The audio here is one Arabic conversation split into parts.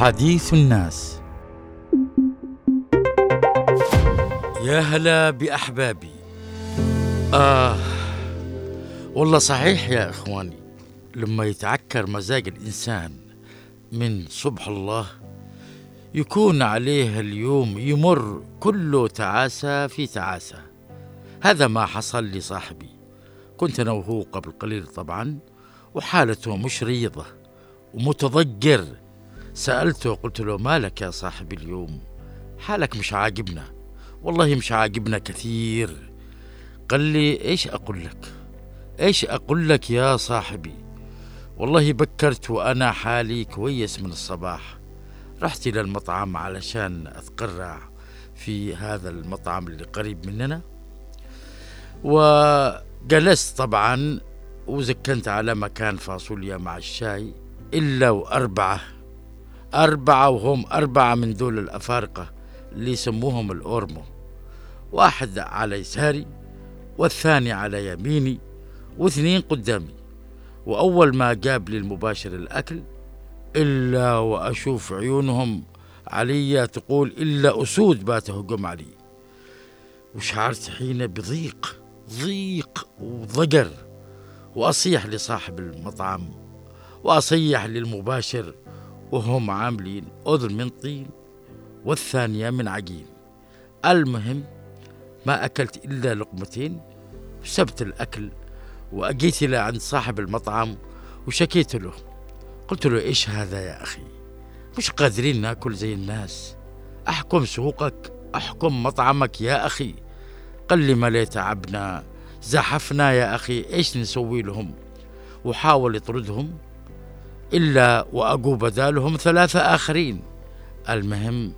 حديث الناس. يا هلا بأحبابي. آه والله صحيح يا إخواني لما يتعكر مزاج الإنسان من صبح الله يكون عليه اليوم يمر كله تعاسة في تعاسة. هذا ما حصل لصاحبي. كنت أنا وهو قبل قليل طبعا وحالته مش ريضة ومتضجر سألته قلت له مالك يا صاحبي اليوم؟ حالك مش عاجبنا. والله مش عاجبنا كثير. قال لي إيش أقول لك؟ إيش أقول لك يا صاحبي؟ والله بكرت وأنا حالي كويس من الصباح. رحت إلى المطعم علشان أتقرع في هذا المطعم اللي قريب مننا. وجلست طبعا وزكنت على مكان فاصوليا مع الشاي إلا وأربعة. أربعة وهم أربعة من دول الأفارقة اللي يسموهم الأورمو. واحد على يساري والثاني على يميني واثنين قدامي. وأول ما جاب لي المباشر الأكل إلا وأشوف عيونهم علي تقول إلا أسود بات هجوم علي. وشعرت حين بضيق ضيق وضجر. وأصيح لصاحب المطعم وأصيح للمباشر وهم عاملين أذن من طين والثانية من عجين. المهم ما أكلت إلا لقمتين وسبت الأكل وأجيت إلى عند صاحب المطعم وشكيت له. قلت له إيش هذا يا أخي؟ مش قادرين نأكل زي الناس. أحكم سوقك أحكم مطعمك يا أخي. قال لي ما لي تعبنا زحفنا يا أخي إيش نسوي لهم؟ وحاول يطردهم إلا وأقو بدالهم ثلاثة آخرين. المهم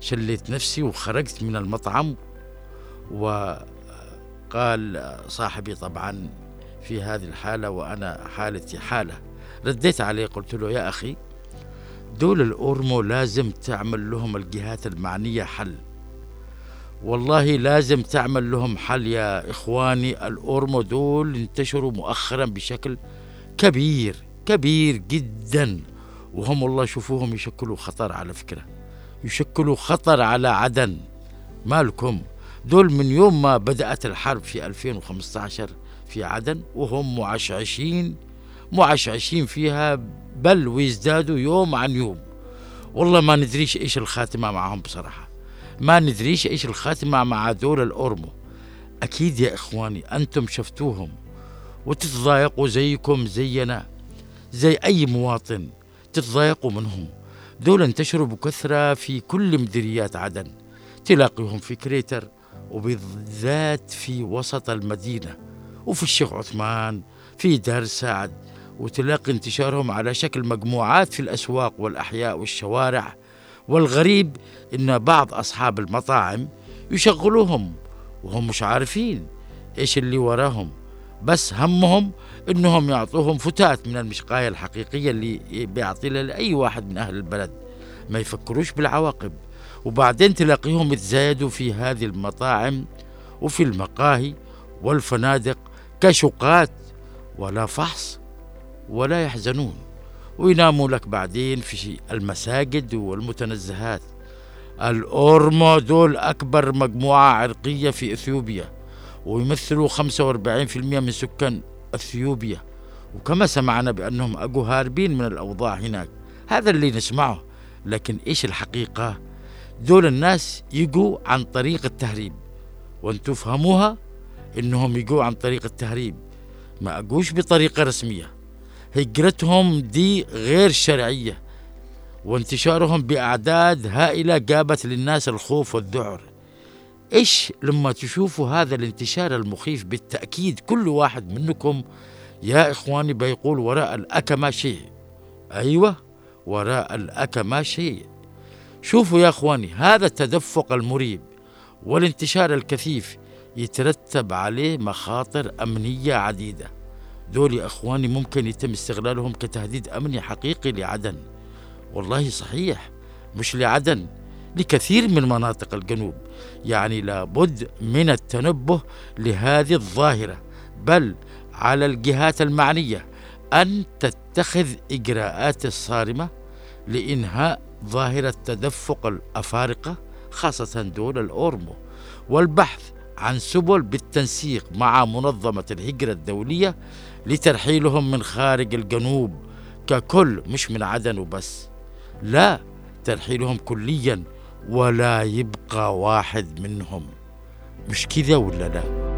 شليت نفسي وخرجت من المطعم وقال صاحبي طبعا في هذه الحالة وأنا حالتي حالة. رديت عليه قلت له يا أخي دول الأورمو لازم تعمل لهم الجهات المعنية حل. والله لازم تعمل لهم حل يا إخواني. الأورمو دول انتشروا مؤخرا بشكل كبير. كبير جدا. وهم والله شوفوهم يشكلوا خطر على فكرة. يشكلوا خطر على عدن مالكم. دول من يوم ما بدأت الحرب في 2015 في عدن وهم معشعشين. معشعشين فيها بل ويزدادوا يوم عن يوم. والله ما ندريش إيش الخاتمة معهم بصراحة. ما ندريش إيش الخاتمة مع دول الأورمو. أكيد يا إخواني أنتم شفتوهم. وتتضايقوا زيكم زينا. زي أي مواطن تتضايقوا منهم. دول انتشروا بكثرة في كل مديريات عدن. تلاقيهم في كريتر وبالذات في وسط المدينة. وفي الشيخ عثمان في دار سعد. وتلاقي انتشارهم على شكل مجموعات في الأسواق والأحياء والشوارع. والغريب إن بعض أصحاب المطاعم يشغلوهم وهم مش عارفين إيش اللي وراهم. بس همهم إنهم يعطوهم فتات من المشقاية الحقيقية اللي بيعطي لأي واحد من أهل البلد. ما يفكروش بالعواقب. وبعدين تلاقيهم يتزايدوا في هذه المطاعم وفي المقاهي والفنادق كشقات ولا فحص ولا يحزنون. ويناموا لك بعدين في المساجد والمتنزهات. الأورمو دول أكبر مجموعة عرقية في إثيوبيا. ويمثلوا 45% من سكان أثيوبيا. وكما سمعنا بأنهم أجوا هاربين من الأوضاع هناك. هذا اللي نسمعه. لكن إيش الحقيقة؟ دول الناس يجوا عن طريق التهريب. وأنتم فهموها؟ إنهم يجوا عن طريق التهريب. ما اجوش بطريقة رسمية. هجرتهم دي غير شرعية. وانتشارهم بأعداد هائلة جابت للناس الخوف والذعر. إيش لما تشوفوا هذا الانتشار المخيف بالتأكيد كل واحد منكم يا إخواني بيقول وراء الأكمة شيء أيوة وراء الأكمة شيء شوفوا يا إخواني هذا التدفق المريب والانتشار الكثيف يترتب عليه مخاطر أمنية عديدة. دول يا أخواني ممكن يتم استغلالهم كتهديد أمني حقيقي لعدن. والله صحيح مش لعدن. لكثير من مناطق الجنوب. يعني لابد من التنبه لهذه الظاهرة بل على الجهات المعنية أن تتخذ إجراءات صارمة لإنهاء ظاهرة تدفق الأفارقة خاصة دول الأورمو والبحث عن سبل بالتنسيق مع منظمة الهجرة الدولية لترحيلهم من خارج الجنوب ككل مش من عدن وبس لا ترحيلهم كليا ولا يبقى واحد منهم. مش كذا ولا لا؟